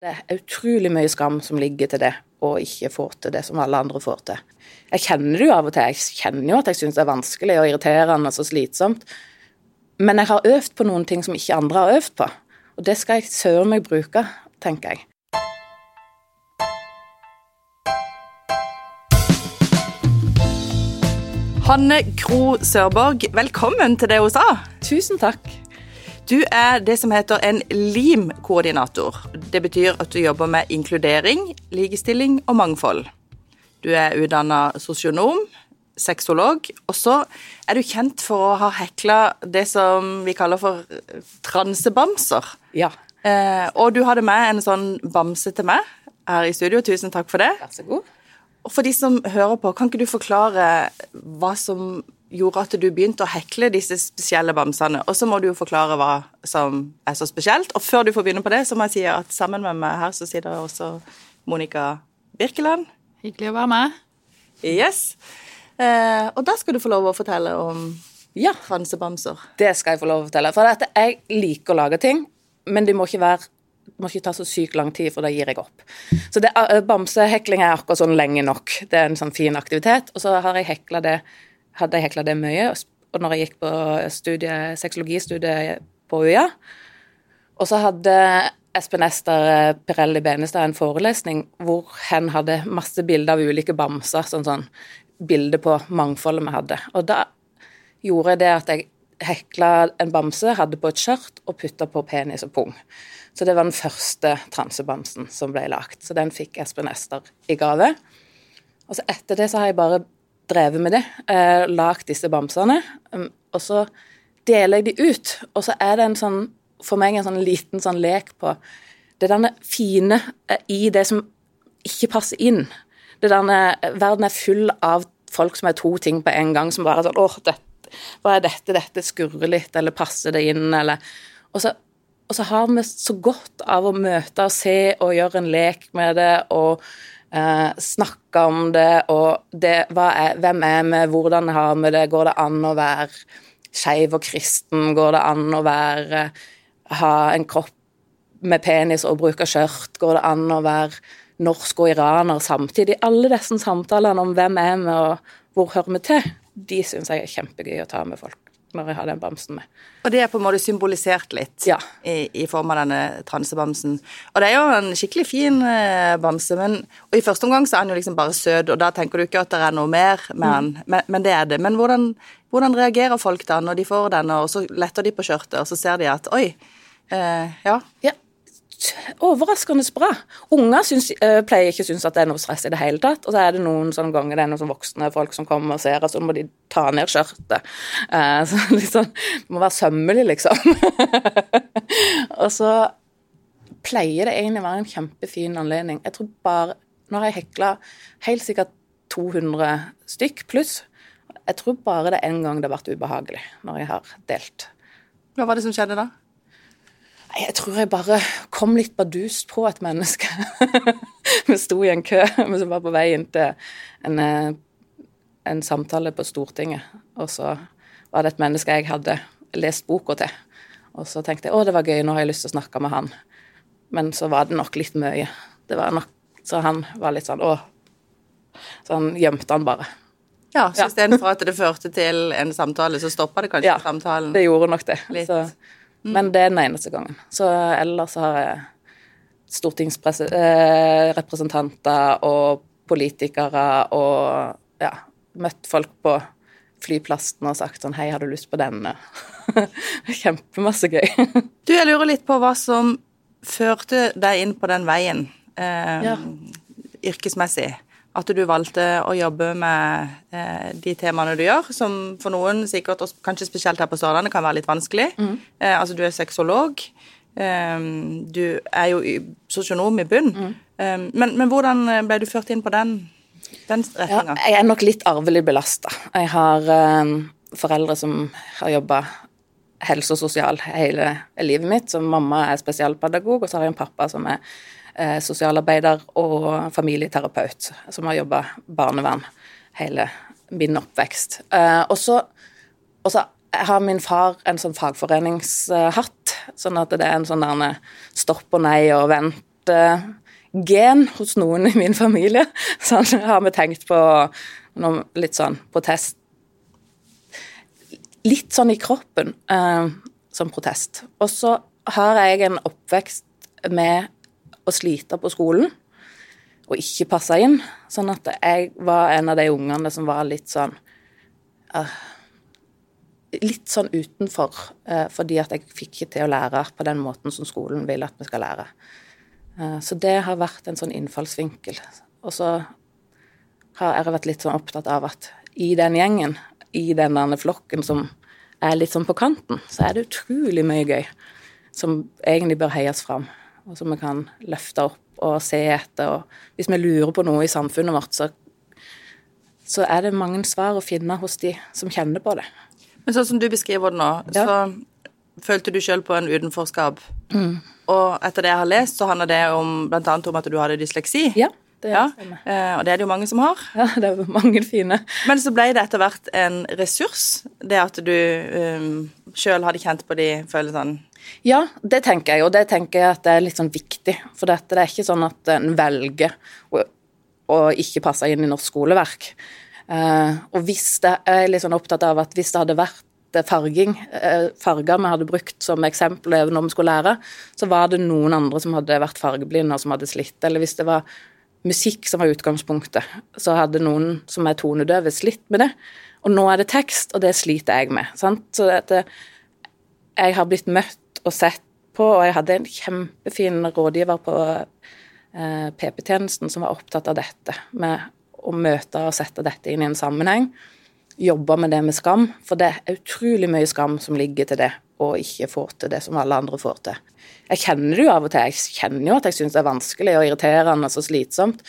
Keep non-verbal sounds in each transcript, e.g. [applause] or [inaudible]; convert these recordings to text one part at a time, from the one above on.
Det er utrolig mye skam som ligger til det å ikke få til det som alle andre får til. Jeg kjenner det jo av og til. Jeg kjenner jo at jeg syns det er vanskelig og irriterende og så slitsomt. Men jeg har øvd på noen ting som ikke andre har øvd på. Og det skal jeg søren meg bruke, tenker jeg. Hanne Gro Sørborg, velkommen til det hun sa. Tusen takk. Du er det som heter en LIM-koordinator. Det betyr at du jobber med inkludering, likestilling og mangfold. Du er utdanna sosionom, sexolog, og så er du kjent for å ha hekla det som vi kaller for transebamser. Ja. Eh, og du hadde med en sånn bamse til meg her i studio. Tusen takk for det. Vær så god. Og for de som hører på, kan ikke du forklare hva som gjorde at du begynte å hekle disse spesielle bamsene? Og så må du jo forklare hva som er så spesielt. Og før du får begynne på det, så må jeg si at sammen med meg her så sitter også Monica Birkeland. Hyggelig å være med. Yes. Eh, og da skal du få lov å fortelle om Ja, fransebamser. det skal jeg få lov å fortelle. For at jeg liker å lage ting, men det må ikke være det må ikke ta så sykt lang tid, for da gir jeg opp. Så det, eh, Bamsehekling er akkurat sånn lenge nok. Det er en sånn fin aktivitet. Og så har jeg hekla det, hadde jeg hekla det mye. Og når jeg gikk på studie, sexologistudiet på UiA, og så hadde Espen Ester Pirelli Benestad en forelesning hvor hen hadde masse bilder av ulike bamser, sånn sånn bilde på mangfoldet vi hadde. Og da gjorde jeg det at jeg hekla en bamse, hadde på et skjørt og putta på penis og pung. Så det var den første transebamsen som ble lagt. Så den fikk Espen Ester i gave. Og så etter det så har jeg bare drevet med det. Eh, lagd disse bamsene. Um, og så deler jeg de ut. Og så er det en sånn, for meg en sånn liten sånn lek på det derne fine eh, i det som ikke passer inn. Det derne, verden er full av folk som er to ting på en gang, som bare er sånn åh, dette, hva er dette? Dette skurrer litt, eller passer det inn, eller Og så og så har vi så godt av å møte og se og gjøre en lek med det og eh, snakke om det og det, er, hvem er vi, hvordan har vi det, går det an å være skeiv og kristen, går det an å være ha en kropp med penis og bruke skjørt, går det an å være norsk og iraner samtidig? Alle disse samtalene om hvem er vi og hvor hører vi til, de syns jeg er kjempegøy å ta med folk når jeg har den bamsen med. Og det er på en måte symbolisert litt Ja. i, i form av denne transebamsen. Og det er jo en skikkelig fin eh, bamse, men og i første omgang så er den jo liksom bare søt, og da tenker du ikke at det er noe mer med den, men, men det er det. Men hvordan, hvordan reagerer folk da når de får denne, og så letter de på skjørtet, og så ser de at oi, eh, ja. Ja, overraskende bra. Unger syns, øh, pleier ikke synes at det er noe stress i det hele tatt. Og så er det noen sånne ganger det er noen sånne voksne folk som kommer og ser, og så må de ta ned skjørtet. Uh, [laughs] så liksom, Det må være sømmelig, liksom. [laughs] og så pleier det egentlig å være en kjempefin anledning. Jeg tror bare Nå har jeg hekla helt sikkert 200 stykk pluss. Jeg tror bare det er én gang det har vært ubehagelig, når jeg har delt. Hva var det som skjedde da? Jeg tror jeg bare kom litt bardust på et menneske. [laughs] Vi sto i en kø [laughs] vi som var på vei inn til en, eh, en samtale på Stortinget. Og så var det et menneske jeg hadde lest boka til. Og så tenkte jeg å, det var gøy, nå har jeg lyst til å snakke med han. Men så var det nok litt mye. Det var nok, Så han var litt sånn å. Så han gjemte han bare. Ja, så Ja. istedenfor at det førte til en samtale, så stoppa det kanskje Ja, samtalen? Det gjorde nok det. Litt. Så, men det er den eneste gangen. Så ellers har jeg stortingsrepresentanter og politikere og ja, møtt folk på flyplassen og sagt sånn Hei, har du lyst på denne? [laughs] Kjempemasse gøy. [laughs] Du, jeg lurer litt på hva som førte deg inn på den veien eh, Ja. yrkesmessig. At du valgte å jobbe med eh, de temaene du gjør, som for noen sikkert, og kanskje spesielt her på Sørlandet, kan være litt vanskelig. Eh, altså, du er sexolog. Eh, du er jo sosionom i bunn. Eh, men, men hvordan ble du ført inn på den, den Ja, jeg er nok litt arvelig belasta. Jeg har eh, foreldre som har jobba helse og sosial hele livet mitt. Så mamma er spesialpedagog, og så har jeg en pappa som er eh, sosialarbeider og familieterapeut, som har jobba barnevern hele min oppvekst. Eh, og så har min far en sånn fagforeningshatt, sånn at det er en sånn stopp og nei og vent gen hos noen i min familie. [laughs] Sånn har vi tenkt på noe, litt sånn protest Litt sånn i kroppen eh, som protest. Og så har jeg en oppvekst med å slite på skolen og ikke passe inn. Sånn at jeg var en av de ungene som var litt sånn uh, Litt sånn utenfor, uh, fordi at jeg fikk ikke til å lære på den måten som skolen vil at vi skal lære. Uh, så det har vært en sånn innfallsvinkel. Og så har jeg vært litt sånn opptatt av at i den gjengen, i denne flokken som er litt sånn på kanten, så er det utrolig mye gøy som egentlig bør heies fram, og som vi kan løfte opp og se etter. Og hvis vi lurer på noe i samfunnet vårt, så, så er det mange svar å finne hos de som kjenner på det. Men sånn som du beskriver det nå, ja. så følte du sjøl på en utenforskap. Mm. Og etter det jeg har lest, så handler det om bl.a. om at du hadde dysleksi. Ja. Det ja, eh, og det er det jo mange som har. Ja, det er mange fine. Men så ble det etter hvert en ressurs, det at du um, sjøl hadde kjent på de følelsene? Ja, det tenker jeg, og det tenker jeg at det er litt sånn viktig. For dette, det er ikke sånn at en velger å, å ikke passe inn i norsk skoleverk. Uh, og hvis det jeg er litt sånn opptatt av at hvis det hadde vært farging, uh, farger vi hadde brukt som eksempel når vi skulle lære, så var det noen andre som hadde vært fargeblinde og som hadde slitt. Eller hvis det var musikk som var utgangspunktet, så hadde noen som er tonedøve, slitt med det. Og nå er det tekst, og det sliter jeg med. Sant? Så dette, jeg har blitt møtt og sett på, og jeg hadde en kjempefin rådgiver på eh, PP-tjenesten som var opptatt av dette, med å møte og sette dette inn i en sammenheng. Jobbe med det med skam, for det er utrolig mye skam som ligger til det å ikke få til det som alle andre får til. Jeg kjenner det jo av og til, jeg kjenner jo at jeg syns det er vanskelig og irriterende og slitsomt.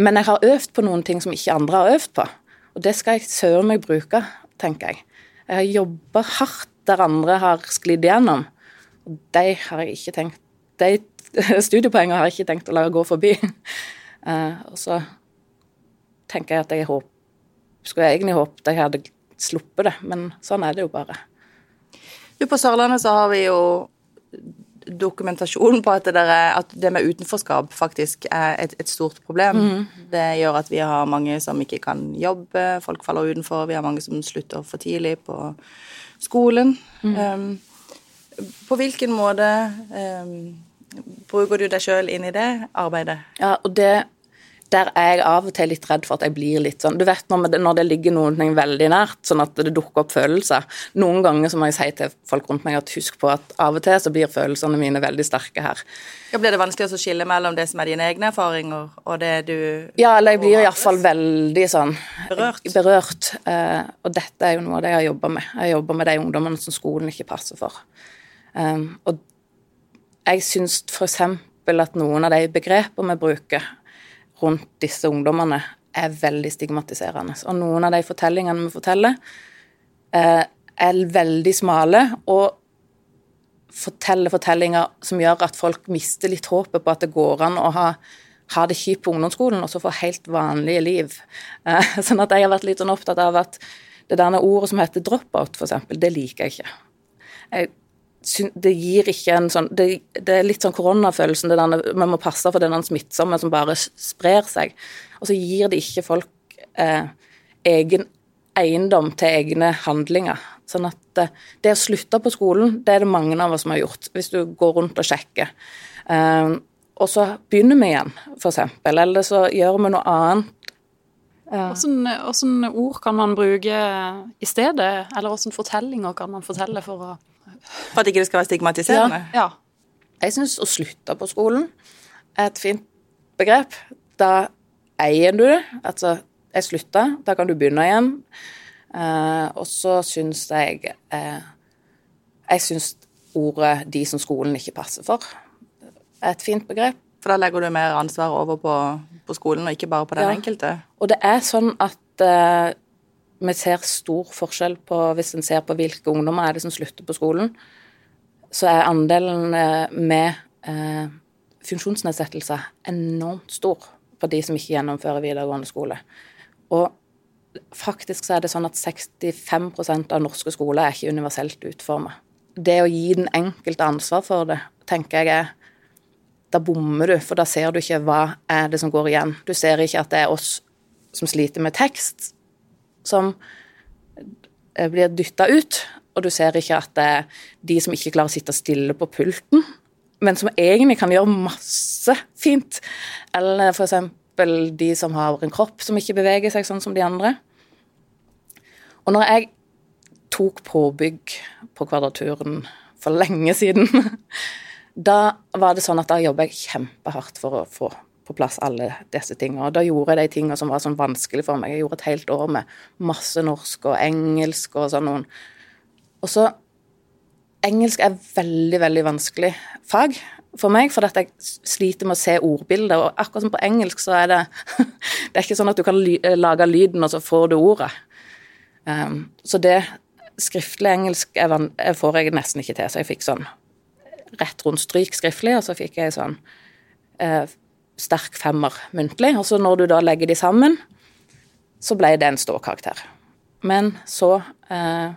Men jeg har øvd på noen ting som ikke andre har øvd på. Og det skal jeg søren meg bruke, tenker jeg. Jeg har jobba hardt der andre har sklidd igjennom. Og de har jeg ikke tenkt De [laughs] studiepoengene har jeg ikke tenkt å la gå forbi. Uh, [laughs] og så tenker jeg at jeg håper Skulle jeg egentlig håpet jeg hadde sluppet det, men sånn er det jo bare. Du, På Sørlandet så har vi jo dokumentasjon på at det, er, at det med utenforskap faktisk er et, et stort problem. Mm. Det gjør at vi har mange som ikke kan jobbe, folk faller utenfor, vi har mange som slutter for tidlig på skolen. Mm. Um, på hvilken måte um, bruker du deg sjøl inn i det arbeidet? Ja, og det der er jeg av og til litt redd for at jeg blir litt sånn Du vet når det, når det ligger noe veldig nært, sånn at det dukker opp følelser. Noen ganger så må jeg si til folk rundt meg at husk på at av og til så blir følelsene mine veldig sterke her. Ja, Blir det vanskelig å skille mellom det som er dine egne erfaringer, og det du Ja, eller jeg blir iallfall veldig sånn Berørt. berørt. Uh, og dette er jo noe av det jeg har jobba med. Jeg jobber med de ungdommene som skolen ikke passer for. Um, og jeg syns f.eks. at noen av de begrepene vi bruker rundt disse ungdommene er veldig stigmatiserende. Og noen av de fortellingene vi forteller, eh, er veldig smale og forteller fortellinger som gjør at folk mister litt håpet på at det går an å ha, ha det kjipt på ungdomsskolen og så få helt vanlige liv. Eh, [laughs] sånn at jeg har vært litt sånn opptatt av at det der ordet som heter dropout, f.eks., det liker jeg ikke. Jeg det gir ikke en sånn Det, det er litt sånn koronafølelsen, vi må passe for den smittsomme som bare sprer seg. Og så gir det ikke folk eh, egen eiendom til egne handlinger. Sånn at eh, det å slutte på skolen, det er det mange av oss som har gjort, hvis du går rundt og sjekker. Eh, og så begynner vi igjen, f.eks., eller så gjør vi noe annet. Hvilke ord kan man bruke i stedet, eller hvilke fortellinger kan man fortelle for å for at ikke det skal være stigmatiserende? Ja. ja. Jeg syns å slutte på skolen er et fint begrep. Da eier du det. Altså, jeg slutta, da kan du begynne igjen. Uh, og så syns jeg uh, Jeg syns ordet 'de som skolen ikke passer for' er et fint begrep. For da legger du mer ansvar over på, på skolen, og ikke bare på den ja. enkelte? Og det er sånn at uh, vi ser stor forskjell på Hvis en ser på hvilke ungdommer er det som slutter på skolen, så er andelen eh, med eh, funksjonsnedsettelser enormt stor på de som ikke gjennomfører videregående skole. Og faktisk så er det sånn at 65% av norske skoler er ikke universelt utforma. Det å gi den enkelte ansvar for det, tenker jeg er da bommer du, for da ser du ikke hva er det som går igjen. Du ser ikke at det er oss som sliter med tekst, som eh, blir dytta ut, og du ser ikke at det er de som ikke klarer å sitte stille på pulten, men som egentlig kan gjøre masse fint. Eller f.eks. de som har en kropp som ikke beveger seg sånn som de andre. Og når jeg tok påbygg på Kvadraturen for lenge siden, [laughs] da var det sånn at da jobba jeg kjempehardt for å få på plass alle disse tingene. Og da gjorde jeg de tingene som var sånn vanskelig for meg. Jeg gjorde et helt år med masse norsk og engelsk og sånn noen. Og så Engelsk er veldig, veldig vanskelig fag for meg, for jeg sliter med å se ordbilder. Og akkurat som på engelsk, så er det [laughs] Det er ikke sånn at du kan lage lyden, og så får du ordet. Um, så det skriftlig engelsk jeg får jeg nesten ikke til. Så jeg fikk sånn rett rundt stryk skriftlig, og så fikk jeg sånn eh, sterk femmer muntlig. Og så når du da legger de sammen, så ble det en ståkarakter. Men så eh,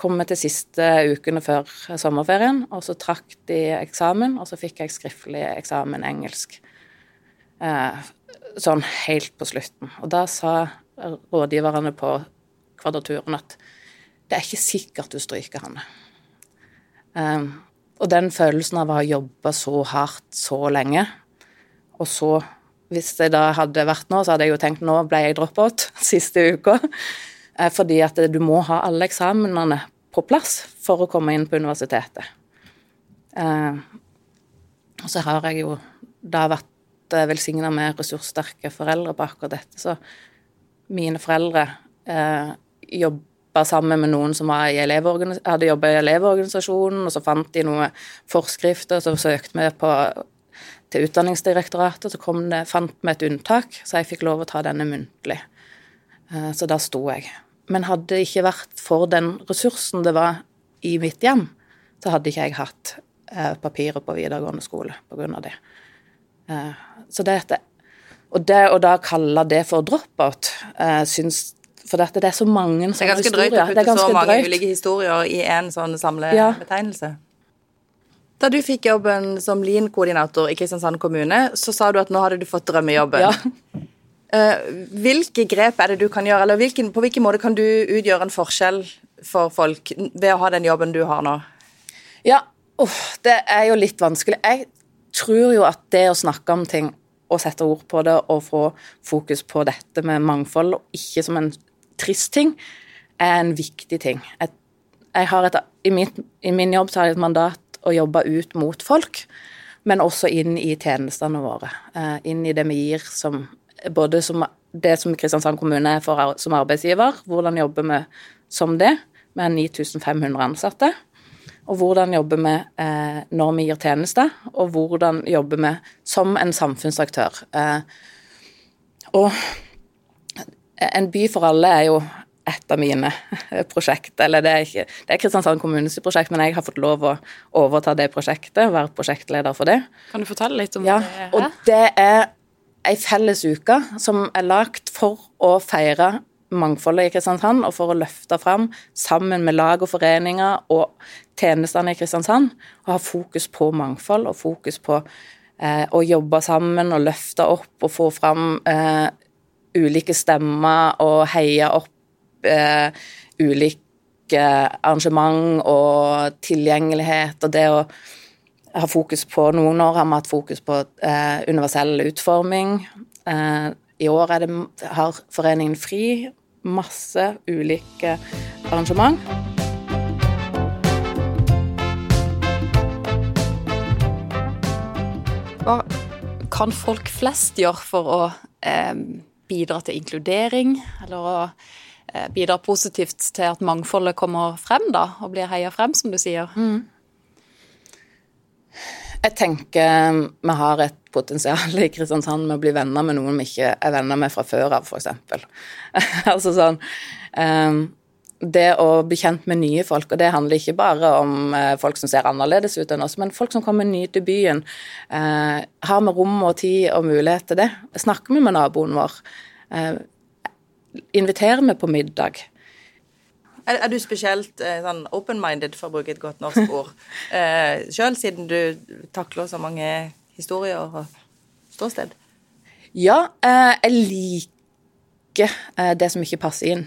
kom vi til siste ukene før sommerferien, og så trakk de eksamen, og så fikk jeg skriftlig eksamen engelsk. Eh, sånn helt på slutten. Og da sa rådgiverne på Kvadraturen at det er ikke sikkert du stryker, Hanne. Eh, og den følelsen av å ha jobba så hardt så lenge, og så Hvis det da hadde vært nå, så hadde jeg jo tenkt nå ble jeg drop-out [laughs] siste uka. Eh, fordi at du må ha alle eksamenene på plass for å komme inn på universitetet. Eh, og så har jeg jo da vært eh, velsigna med ressurssterke foreldre på akkurat dette, så mine foreldre eh, jobba sammen med noen som hadde jobba i Elevorganisasjonen, og så fant de noen forskrifter, så søkte vi på til Utdanningsdirektoratet, så kom det, fant vi et unntak, så jeg fikk lov å ta denne muntlig. Eh, så da sto jeg. Men hadde det ikke vært for den ressursen det var i mitt hjem, så hadde ikke jeg hatt eh, papiret på videregående skole pga. det. Eh, så dette, og det å da kalle det for drop-out, syns For dette, det er så mange sånne historier. Det er ganske drøyt å putte så mange drøyt. ulike historier i en sånn samlebetegnelse. Ja. Da du fikk jobben som Lean-koordinator i Kristiansand kommune, så sa du at nå hadde du fått drømmejobben. Ja. [laughs] Eh, hvilke grep er det du kan gjøre, eller hvilken, på hvilken måte kan du utgjøre en forskjell for folk ved å ha den jobben du har nå? Ja, oh, det er jo litt vanskelig. Jeg tror jo at det å snakke om ting og sette ord på det og få fokus på dette med mangfold, og ikke som en trist ting, er en viktig ting. Jeg, jeg har et, i, min, I min jobb så har jeg et mandat å jobbe ut mot folk, men også inn i tjenestene våre. Uh, inn i det vi gir som både som det som Kristiansand kommune er for, som arbeidsgiver, hvordan jobber vi som det, med 9500 ansatte. Og hvordan jobber vi eh, når vi gir tjenester, og hvordan jobber vi som en samfunnsaktør. Eh, og En by for alle er jo et av mine prosjekt, eller det er ikke det er Kristiansand kommunes prosjekt, men jeg har fått lov å overta det prosjektet, være prosjektleder for det. Kan du fortelle litt om ja, det? Her? Og det er ei felles uke som er lagt for å feire mangfoldet i Kristiansand, og for å løfte fram, sammen med lag og foreninger og tjenestene i Kristiansand, og ha fokus på mangfold og fokus på eh, å jobbe sammen og løfte opp og få fram eh, ulike stemmer og heie opp eh, ulike arrangement og tilgjengelighet og det å ha fokus på Noen år har vi hatt fokus på eh, universell utforming. Eh, I år det, har Foreningen Fri masse ulike arrangement. Hva kan folk flest gjøre for å eh, bidra til inkludering, eller å eh, bidra positivt til at mangfoldet kommer frem, da, og blir heia frem, som du sier? Mm. Jeg tenker vi har et potensial i Kristiansand med å bli venner med noen vi ikke er venner med fra før av, f.eks. [laughs] altså sånn um, Det å bli kjent med nye folk, og det handler ikke bare om uh, folk som ser annerledes ut enn oss, men folk som kommer nye til byen. Uh, har vi rom og tid og mulighet til det? Snakker vi med naboen vår? Uh, inviterer vi på middag? Er, er du spesielt eh, sånn open-minded, for å bruke et godt norsk ord, [laughs] eh, sjøl, siden du takler så mange historier og ståsted? Ja, eh, jeg liker eh, det som ikke passer inn.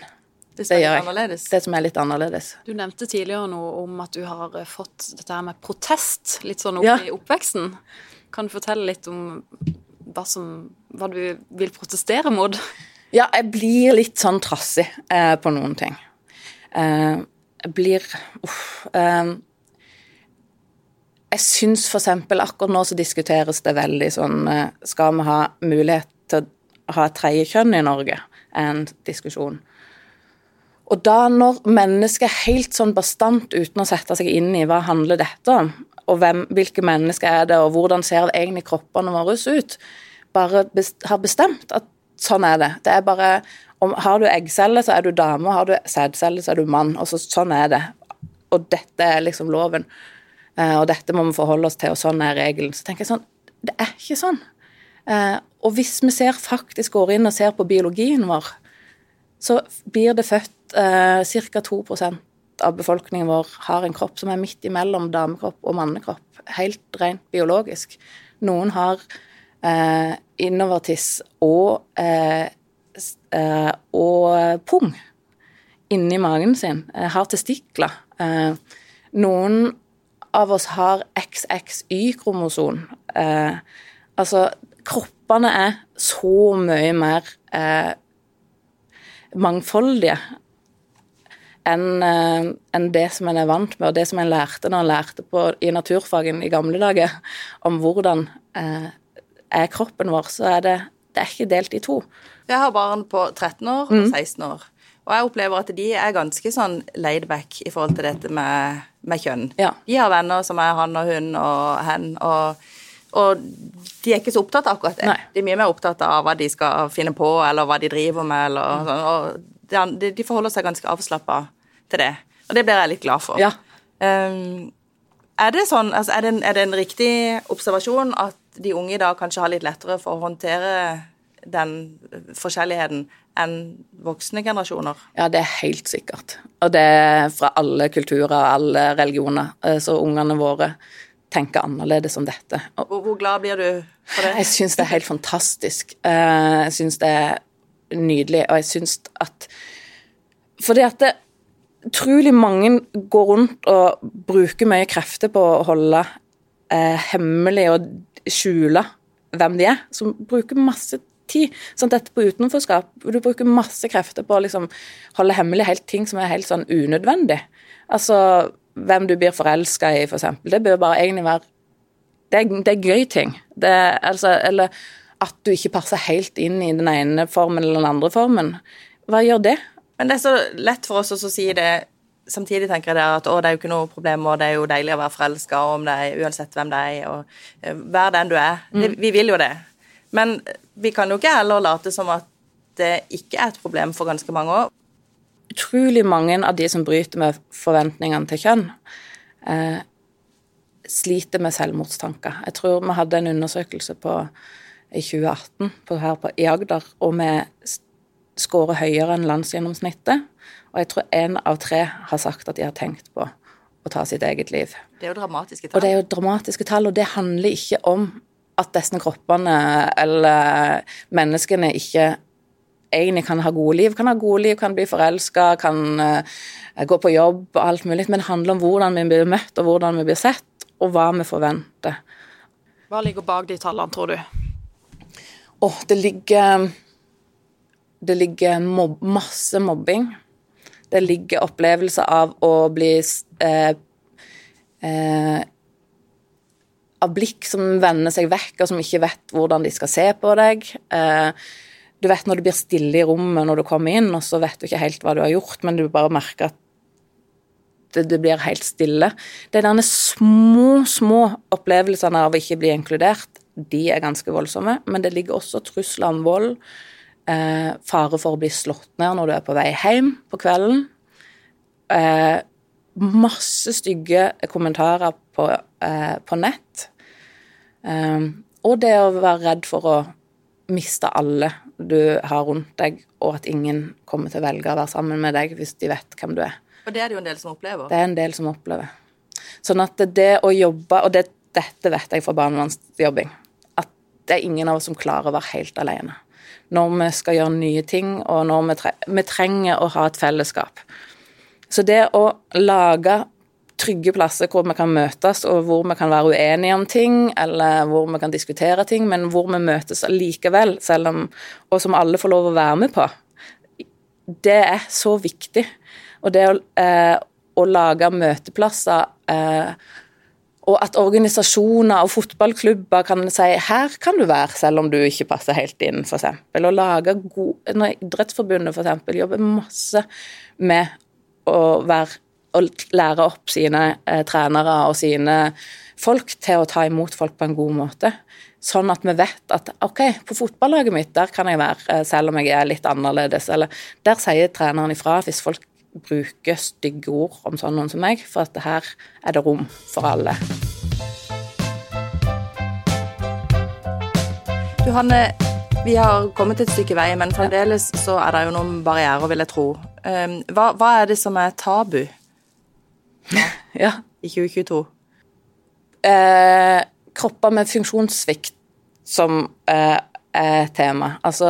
Det som Det gjør jeg. annerledes? Det som er litt annerledes. Du nevnte tidligere noe om at du har eh, fått dette her med protest litt sånn opp Ja. i oppveksten. Kan du fortelle litt om hva, som, hva du vil protestere mot? Ja, jeg blir litt sånn trassig eh, på noen ting. Eh, jeg blir Uff. Eh, jeg syns f.eks. akkurat nå så diskuteres det veldig sånn eh, Skal vi ha mulighet til å ha et tredje kjønn i Norge? en diskusjon. Og da når mennesket helt sånn bastant, uten å sette seg inn i hva handler dette om, og hvem, hvilke mennesker er det, og hvordan ser egentlig kroppene våre ut, bare best, har bestemt at sånn er det. Det er bare om, Har du eggceller, så er du dame, og har du sædceller, så er du mann. og så, Sånn er det. Og dette er liksom loven. Eh, og dette må vi forholde oss til, og sånn er regelen. Så tenker jeg sånn Det er ikke sånn. Eh, og hvis vi ser faktisk går inn og ser på biologien vår, så blir det født eh, ca. 2 av befolkningen vår har en kropp som er midt imellom damekropp og mannekropp, helt rent biologisk. Noen har eh, innovertiss og, eh, eh, og pung inni magen sin, eh, har testikler. Eh, noen av oss har XXY-kromoson. Eh, altså, kroppene er så mye mer eh, mangfoldige enn enn det som en er vant med, og det som en lærte når en lærte på, i naturfagen i gamle dager, om hvordan eh, er kroppen vår, så er det, det er ikke delt i to. Jeg har barn på 13 år Mm. og 16 år. Og jeg opplever at de er ganske sånn laid back i forhold til dette med, med kjønn. Ja. De har venner som er han og hun og hen, og, og de er ikke så opptatt av akkurat det. Nei. De er mye mer opptatt av hva de skal finne på, eller hva de driver med, eller sånn. Og de, de forholder seg ganske avslappa til det. Og det blir jeg litt glad for. Ja. Um, er det sånn, altså er, det en, er det en riktig observasjon at de unge i dag kanskje har litt lettere for å håndtere den forskjelligheten enn voksne generasjoner? Ja, det er helt sikkert. Og det er fra alle kulturer, alle religioner. Eh, Så ungene våre tenker annerledes om dette. Og Hvor, hvor glad blir du for det? jeg syns det er helt fantastisk. Eh, Jeg syns det er nydelig, og jeg syns at Fordi at det, utrolig mange går rundt og bruker mye krefter på å holde eh, hemmelig og skjule hvem de er, som bruker masse tid. Sånn, dette på utenforskap, du bruker masse krefter på å liksom holde hemmelig helt ting som er helt sånn unødvendig. Altså hvem du blir forelska i, for eksempel. Det bør bare egentlig være det er, det er gøy ting. Det altså, eller at du ikke passer helt inn i den ene formen eller den andre formen. Hva gjør det? Men det er så lett for oss å si det. Samtidig tenker jeg det at å, det er jo ikke noe problem, og det er jo deilig å være forelska uansett hvem det er, og eh, vær den du er. Det, vi vil jo det. Men vi kan jo ikke heller late som at det ikke er et problem for ganske mange òg. Utrolig mange av de som bryter med forventningene til kjønn, eh, sliter med selvmordstanker. Jeg tror vi hadde en undersøkelse på, i 2018 på, her på, i Agder, og vi skårer høyere enn landsgjennomsnittet. Og jeg tror én av tre har sagt at de har tenkt på å ta sitt eget liv. Det er jo dramatiske tall. Og det er jo dramatiske tall, og det handler ikke om at disse kroppene eller menneskene ikke egentlig kan ha gode liv. Kan ha gode liv, kan bli forelska, kan eh, gå på jobb og alt mulig, men det handler om hvordan vi blir møtt, og hvordan vi blir sett, og hva vi forventer. Hva ligger bak de tallene, tror du? Åh, det ligger Det ligger mob masse mobbing. Det ligger opplevelse av å bli eh, eh, Av blikk som vender seg vekk, og som ikke vet hvordan de skal se på deg. Eh, du vet når du blir stille i rommet når du kommer inn, og så vet du ikke helt hva du har gjort, men du bare merker at det blir helt stille. Det er denne små, små opplevelsene av å ikke bli inkludert. De er ganske voldsomme, men det ligger også trusler om vold. Eh, fare for å bli slått ned når du er på vei hjem på kvelden. Eh, masse stygge kommentarer på, eh, på nett. Eh, og det å være redd for å miste alle du har rundt deg, og at ingen kommer til å velge å være sammen med deg hvis de vet hvem du er. Og det er det jo en del som opplever. Det er en del som opplever. Sånn at det å jobbe Og det, dette vet jeg fra barnevernsjobbing, at det er ingen av oss som klarer å være helt alene. Når vi skal gjøre nye ting, og når vi, tre vi trenger å ha et fellesskap. Så det å lage trygge plasser hvor vi kan møtes, og hvor vi kan være uenige om ting, eller hvor vi kan diskutere ting, men hvor vi møtes likevel, selv om, og som alle får lov å være med på, det er så viktig. Og det å, eh, å lage møteplasser eh, og at organisasjoner og fotballklubber kan si her kan du være, selv om du ikke passer helt inn, f.eks. Å lage god Når Idrettsforbundet f.eks. jobber masse med å, være, å lære opp sine eh, trenere og sine folk til å ta imot folk på en god måte. Sånn at vi vet at OK, på fotballaget mitt der kan jeg være, eh, selv om jeg er litt annerledes. Eller der sier treneren ifra hvis folk bruke stygge ord om sånn noen som meg, for at her er det rom for alle. Du Hanne, vi har kommet et stykke vei, men fremdeles så er det jo noen barrierer, vil jeg tro. Ehm, hva, hva er det som er tabu [laughs] ja. i 2022? Eh, kropper med funksjonssvikt som eh, er tema. Altså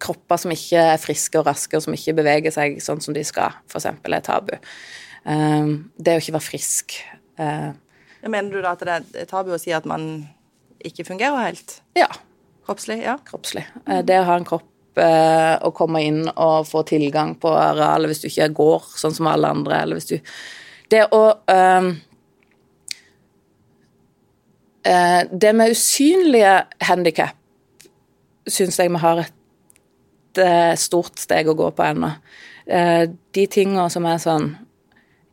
kropper som ikke er friske og raske, og som ikke beveger seg sånn som de skal, f.eks. er tabu. Um, det å ikke være frisk. Uh, Mener du da at det er tabu å si at man ikke fungerer helt? Ja. Kroppslig? Ja. Kroppslig. Uh, det å ha en kropp uh, å komme inn og få tilgang på arealet hvis du ikke går sånn som alle andre, eller hvis du Det å um, Det med usynlige handikap syns jeg vi har et stort steg å gå på ennå. Eh, de tinga som er sånn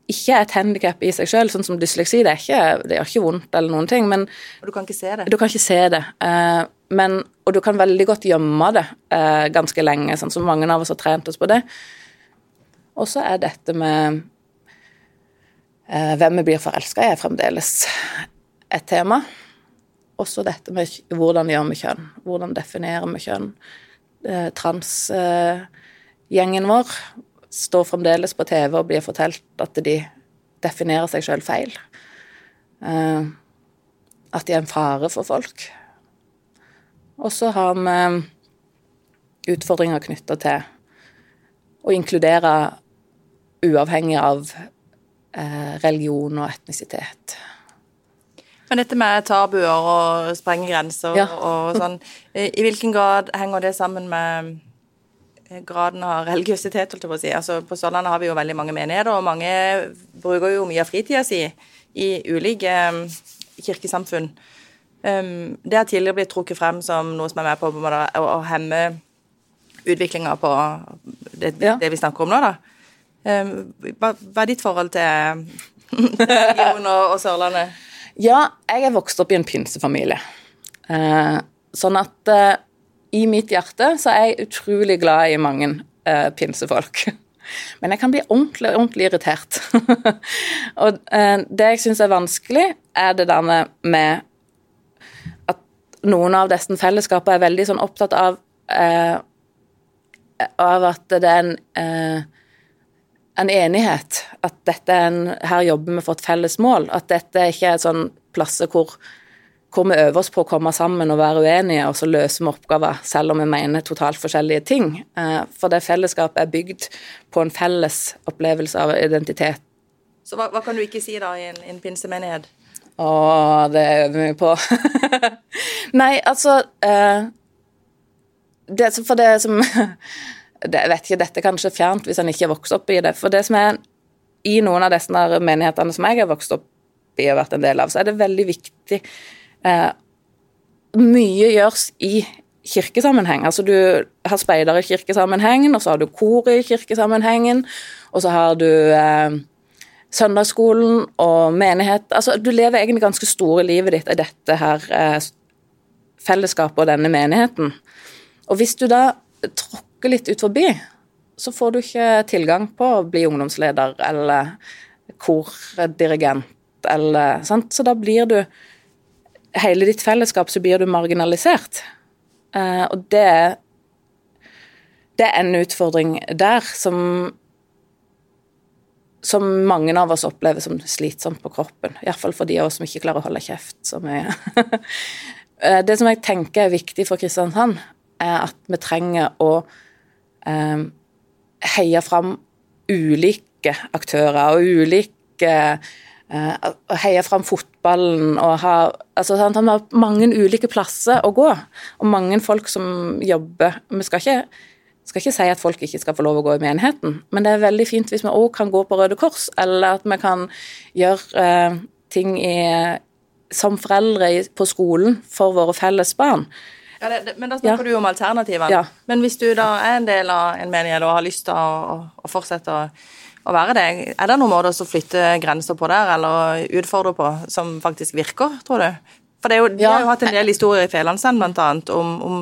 ikke et handikap i seg sjøl, sånn som dysleksi. Det, ikke, det gjør ikke vondt eller noen ting, men du kan ikke se det? Du kan ikke se det. Eh, men, og du kan veldig godt gjemme det eh, ganske lenge, sånn som mange av oss har trent oss på det. Og så er dette med hvem vi blir forelska i, er fremdeles et tema. Også dette med hvordan gjør vi kjønn. Hvordan definerer vi kjønn. Eh, transgjengen vår står fremdeles på TV og blir fortalt at de definerer seg sjøl feil. Eh, at de er en fare for folk. Og så har vi utfordringer knytta til å inkludere uavhengig av eh, religion og etnisitet. Men dette med tabuer og sprenge grenser ja. og sånn, i hvilken grad henger det sammen med eh, graden av religiøsitet, holdt jeg på å si. Altså, på Sørlandet har vi jo veldig mange menigheter, og mange bruker jo mye av fritida si i ulike um, kirkesamfunn. Um, det har tidligere blitt trukket frem som noe som er med på, å, hemme utviklinga på det, ja. det, vi snakker om nå, da. Um, hva, er ditt forhold til [laughs] religion og, og Sørlandet? Ja, jeg er vokst opp i en pinsefamilie. Eh, sånn at eh, i mitt hjerte så er jeg utrolig glad i mange eh, pinsefolk. [laughs] Men jeg kan bli ordentlig, ordentlig irritert. [laughs] og eh, det jeg syns er vanskelig, er det der med at noen av disse fellesskapene er veldig sånn opptatt av eh, av at det er en eh, en enighet. At dette er en, her jobber vi for et felles mål. At dette ikke er sånn plasser hvor, hvor, vi øver oss på å komme sammen og være uenige, og så løser vi oppgaver selv om vi mener totalt forskjellige ting. Eh, for det fellesskapet er bygd på en felles opplevelse av identitet. Så hva, hva kan du ikke si da i en, en pinsemenighet? Å, det øver vi på. [laughs] Nei, altså eh, det, For det som [laughs] det, jeg vet ikke, Dette er kanskje fjernt hvis en ikke er vokst opp i det. For det som er i noen av disse menighetene som jeg har vokst opp i og vært en del av, så er det veldig viktig eh, Mye gjøres i kirkesammenheng. Altså du har speider i kirkesammenhengen, og så har du koret i kirkesammenhengen, og så har du eh, søndagsskolen og menighet Altså du lever egentlig ganske store livet ditt i dette her eh, fellesskapet og denne menigheten. Og hvis du da tråkker plukke litt ut forbi, så får du ikke tilgang på å bli ungdomsleder eller kordirigent eller sant? Så da blir du Hele ditt fellesskap så blir du marginalisert. Eh, og det Det er en utfordring der som som mange av oss opplever som slitsomt på kroppen. Iallfall for de av oss som ikke klarer å holde kjeft så mye. [laughs] Eh, det som jeg tenker er viktig for Kristiansand, er at vi trenger å heie fram ulike aktører og ulike eh, Heie fram fotballen og ha altså, Han har mange ulike plasser å gå, og mange folk som jobber. Vi skal ikke skal ikke si at folk ikke skal få lov å gå i menigheten, men det er veldig fint hvis vi òg kan gå på Røde Kors, eller at vi kan gjøre eh, ting i, som foreldre på skolen for våre felles barn. Ja, det, det, men da snakker ja. du om alternativene. Ja. Men hvis du da er en del av en menighet og har lyst til å, å, fortsette å, å, være det, er det noen måter å flytte grenser på der, eller utfordre på, som faktisk virker, tror du? For det er jo, De har jo hatt en del historier i blant annet, om, om,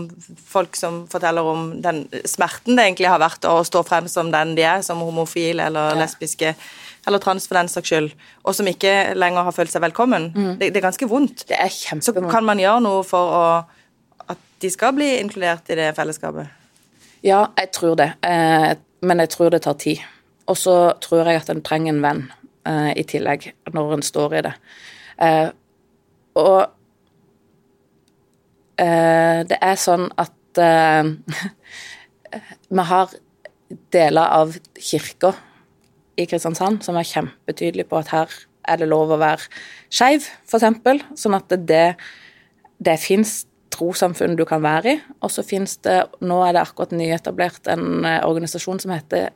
folk som forteller om den smerten det egentlig har vært å stå frem som den de er, som homofil eller lesbiske eller trans for den saks skyld, og som ikke lenger har følt seg velkommen. Mm. Det, det, er ganske vondt. Det er kjempevondt. Så kan man gjøre noe for å de skal bli inkludert i det fellesskapet? Ja, jeg tror det. Eh, men jeg tror det tar tid. Og så tror jeg at en trenger en venn eh, i tillegg, når en står i det. Eh, og det er sånn at [laughs] vi har deler av kirka i Kristiansand som er kjempetydelige på at her er det lov å være skeiv, f.eks. Sånn at det, det fins trossamfunn du kan være i. Og så finnes det, nå er det akkurat nyetablert en eh, organisasjon som heter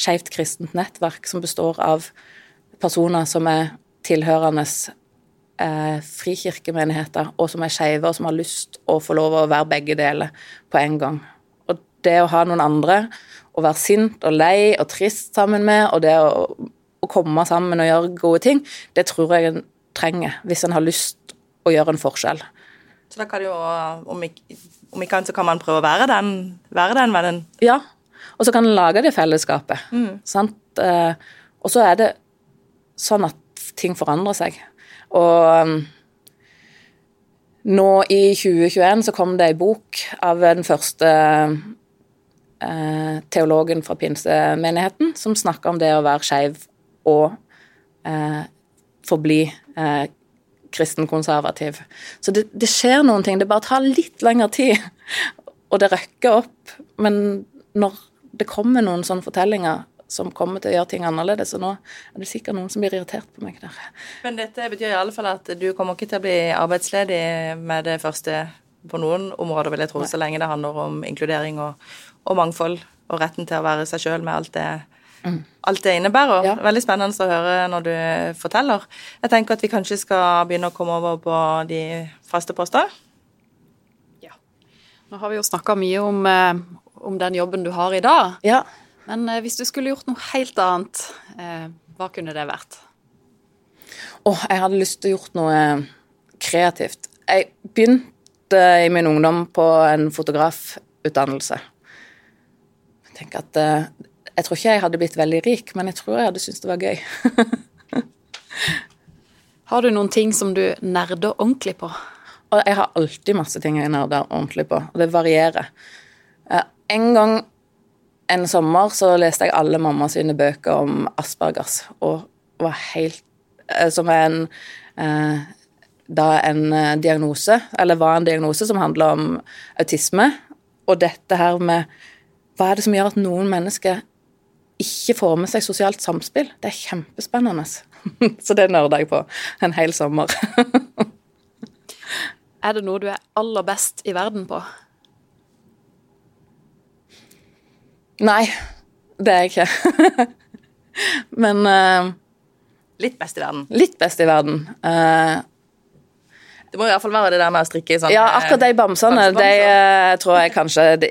Skeivt kristent nettverk, som består av personer som er tilhørende eh, frikirkemenigheter, og som er skeive, og som har lyst å få lov å være begge deler på en gang. Og det å ha noen andre å være sint og lei og trist sammen med, og det å, å komme sammen og gjøre gode ting, det tror jeg en trenger hvis en har lyst å gjøre en forskjell. Så da kan jo, om ikke, om ikke annet, så kan man prøve å være den, være den vennen. Ja, og så kan en lage det fellesskapet. Mm. Sant? Eh, og så er det sånn at ting forandrer seg. Og um, nå i 2021 så kom det ei bok av den første eh, teologen fra pinsemenigheten som snakka om det å være skeiv og eh, forbli eh, kristen-konservativ. Så det, det, skjer noen ting. Det bare tar litt lengre tid, og det røkker opp. Men når det kommer noen sånne fortellinger som kommer til å gjøre ting annerledes, og nå er det sikkert noen som blir irritert på meg der. Men dette betyr i alle fall at du kommer ikke til å bli arbeidsledig med det første på noen områder, vil jeg tro, så lenge det handler om inkludering og, og mangfold og retten til å være seg sjøl med alt det Mm. alt det innebærer. Ja. Veldig spennende å høre når du forteller. Jeg tenker at vi kanskje skal begynne å komme over på de faste poster. Ja. Nå har vi jo snakka mye om, eh, om, den jobben du har i dag. Ja. Men eh, hvis du skulle gjort noe helt annet, eh, hva kunne det vært? Åh, oh, jeg hadde lyst til å gjort noe kreativt. Jeg begynte i min ungdom på en fotografutdannelse. Jeg tenker at jeg tror ikke jeg hadde blitt veldig rik, men jeg tror jeg hadde syntes det var gøy. [laughs] har du noen ting som du nerder ordentlig på? Og jeg har alltid masse ting jeg nerder ordentlig på, og det varierer. Eh, en gang en sommer så leste jeg alle mamma sine bøker om aspergers, og var helt eh, Som er en eh, da en diagnose, eller var en diagnose som handler om autisme. Og dette her med hva er det som gjør at noen mennesker ikke får med seg sosialt samspill. Det er kjempespennende. [laughs] Så det nerder jeg på en hel sommer. [laughs] er det noe du er aller best i verden på? Nei, det er jeg ikke. [laughs] Men uh, Litt best i verden? Litt best i verden. Uh, det må i hvert fall være det der med å strikke i sånn Ja, akkurat de bamsene, de uh, tror jeg kanskje de,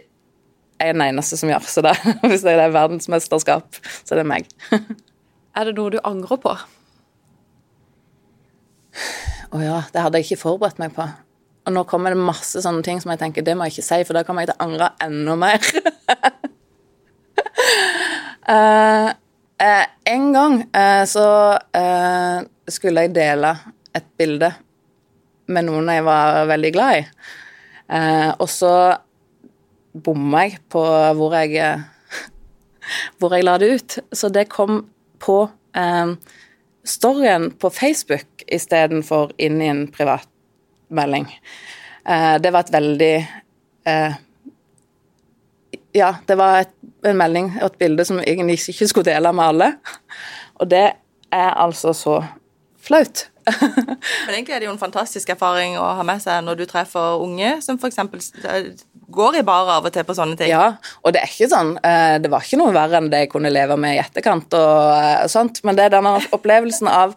er den eneste som gjør. Så da, [laughs] hvis det er verdensmesterskap, så er det meg. [laughs] er det noe du angrer på? Å oh ja, det hadde jeg ikke forberedt meg på. Og nå kommer det masse sånne ting som jeg tenker det må jeg ikke si, for da kommer jeg til å angre enda mer. uh, [laughs] uh, en gang uh, så skulle jeg dele et bilde med noen jeg var veldig glad i. og så bomma jeg på hvor jeg, [laughs] hvor jeg la det ut. Så det kom på eh, storyen på Facebook istedenfor inn i en privatmelding. Eh, det var et veldig eh, Ja, det var et, en melding og et bilde som jeg egentlig ikke skulle dele med alle. Og det er altså så flaut. [laughs] Men egentlig er det jo en fantastisk erfaring å ha med seg når du treffer unge som f.eks. går i bar av og til på sånne ting. Ja, og det er ikke sånn eh, Det var ikke noe verre enn det jeg kunne leve med i etterkant og eh, sånt, men det er denne opplevelsen av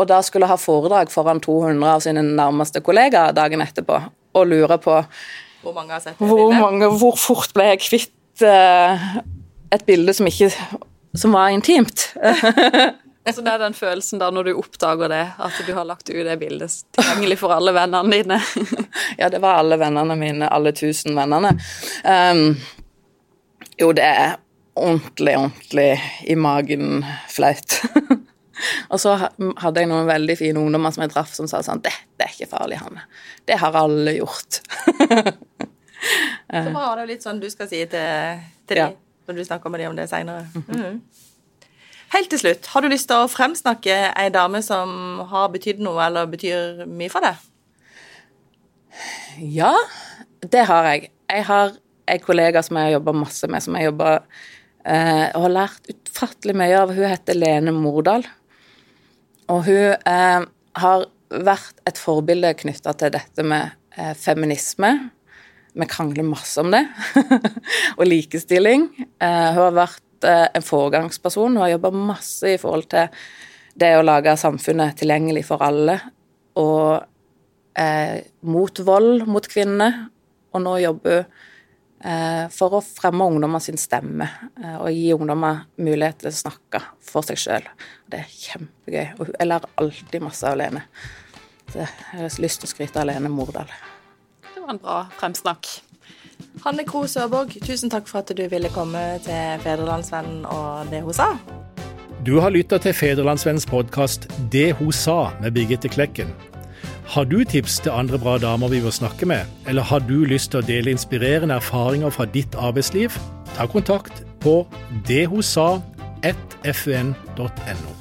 å da skulle ha foredrag foran 200 av sine nærmeste kollegaer dagen etterpå, og lure på hvor mange har sett det hvor, mange, hvor fort ble jeg kvitt uh, et bilde som ikke som var intimt. [laughs] [laughs] Så det er den følelsen da når du oppdager det, at du har lagt ut det bildet tilgjengelig for alle vennene dine? [laughs] ja, det var alle vennene mine, alle tusen vennene. Um, jo, det er ordentlig, ordentlig i magen flaut. [laughs] og så hadde jeg noen veldig fine ungdommer som jeg traff, som sa sånn Det, det er ikke farlig, Hanne. Det har alle gjort. så bra. Det er jo litt sånn du skal si til, til ja. de når du snakker med dem om det seinere. Mm -hmm. Helt til slutt, har du lyst til å fremsnakke ei dame som har betydd noe, eller betyr mye for deg? Ja, det har jeg. Jeg har en kollega som jeg har jobba masse med, som jeg jobber eh, og har lært utfattelig mye av. Hun heter Lene Mordal. Og hun eh, har vært et forbilde knytta til dette med eh, feminisme. Vi krangler masse om det. [laughs] og likestilling. Eh, hun har vært Eh, en foregangsperson og har jobba masse i forhold til det å lage samfunnet tilgjengelig for alle, og eh, mot vold mot kvinner. Og nå jobber hun eh, for å fremme ungdommer sin stemme eh, og gi ungdommer mulighet til å snakke for seg sjøl. Det er kjempegøy. Og jeg lærer alltid masse alene. Så jeg har lyst til å skryte alene Lene Mordal. Det var en bra fremsnakk. Hanne Kro Sørborg, tusen takk for at du ville komme til Fedrelandsvennen og det hun sa. Du har lytta til Fedrelandsvennens podkast Det hun sa med Birgitte Klekken. Har du tips til andre bra damer vi bør snakke med, eller har du lyst til å dele inspirerende erfaringer fra ditt arbeidsliv? Ta kontakt på dethosa1fn.no.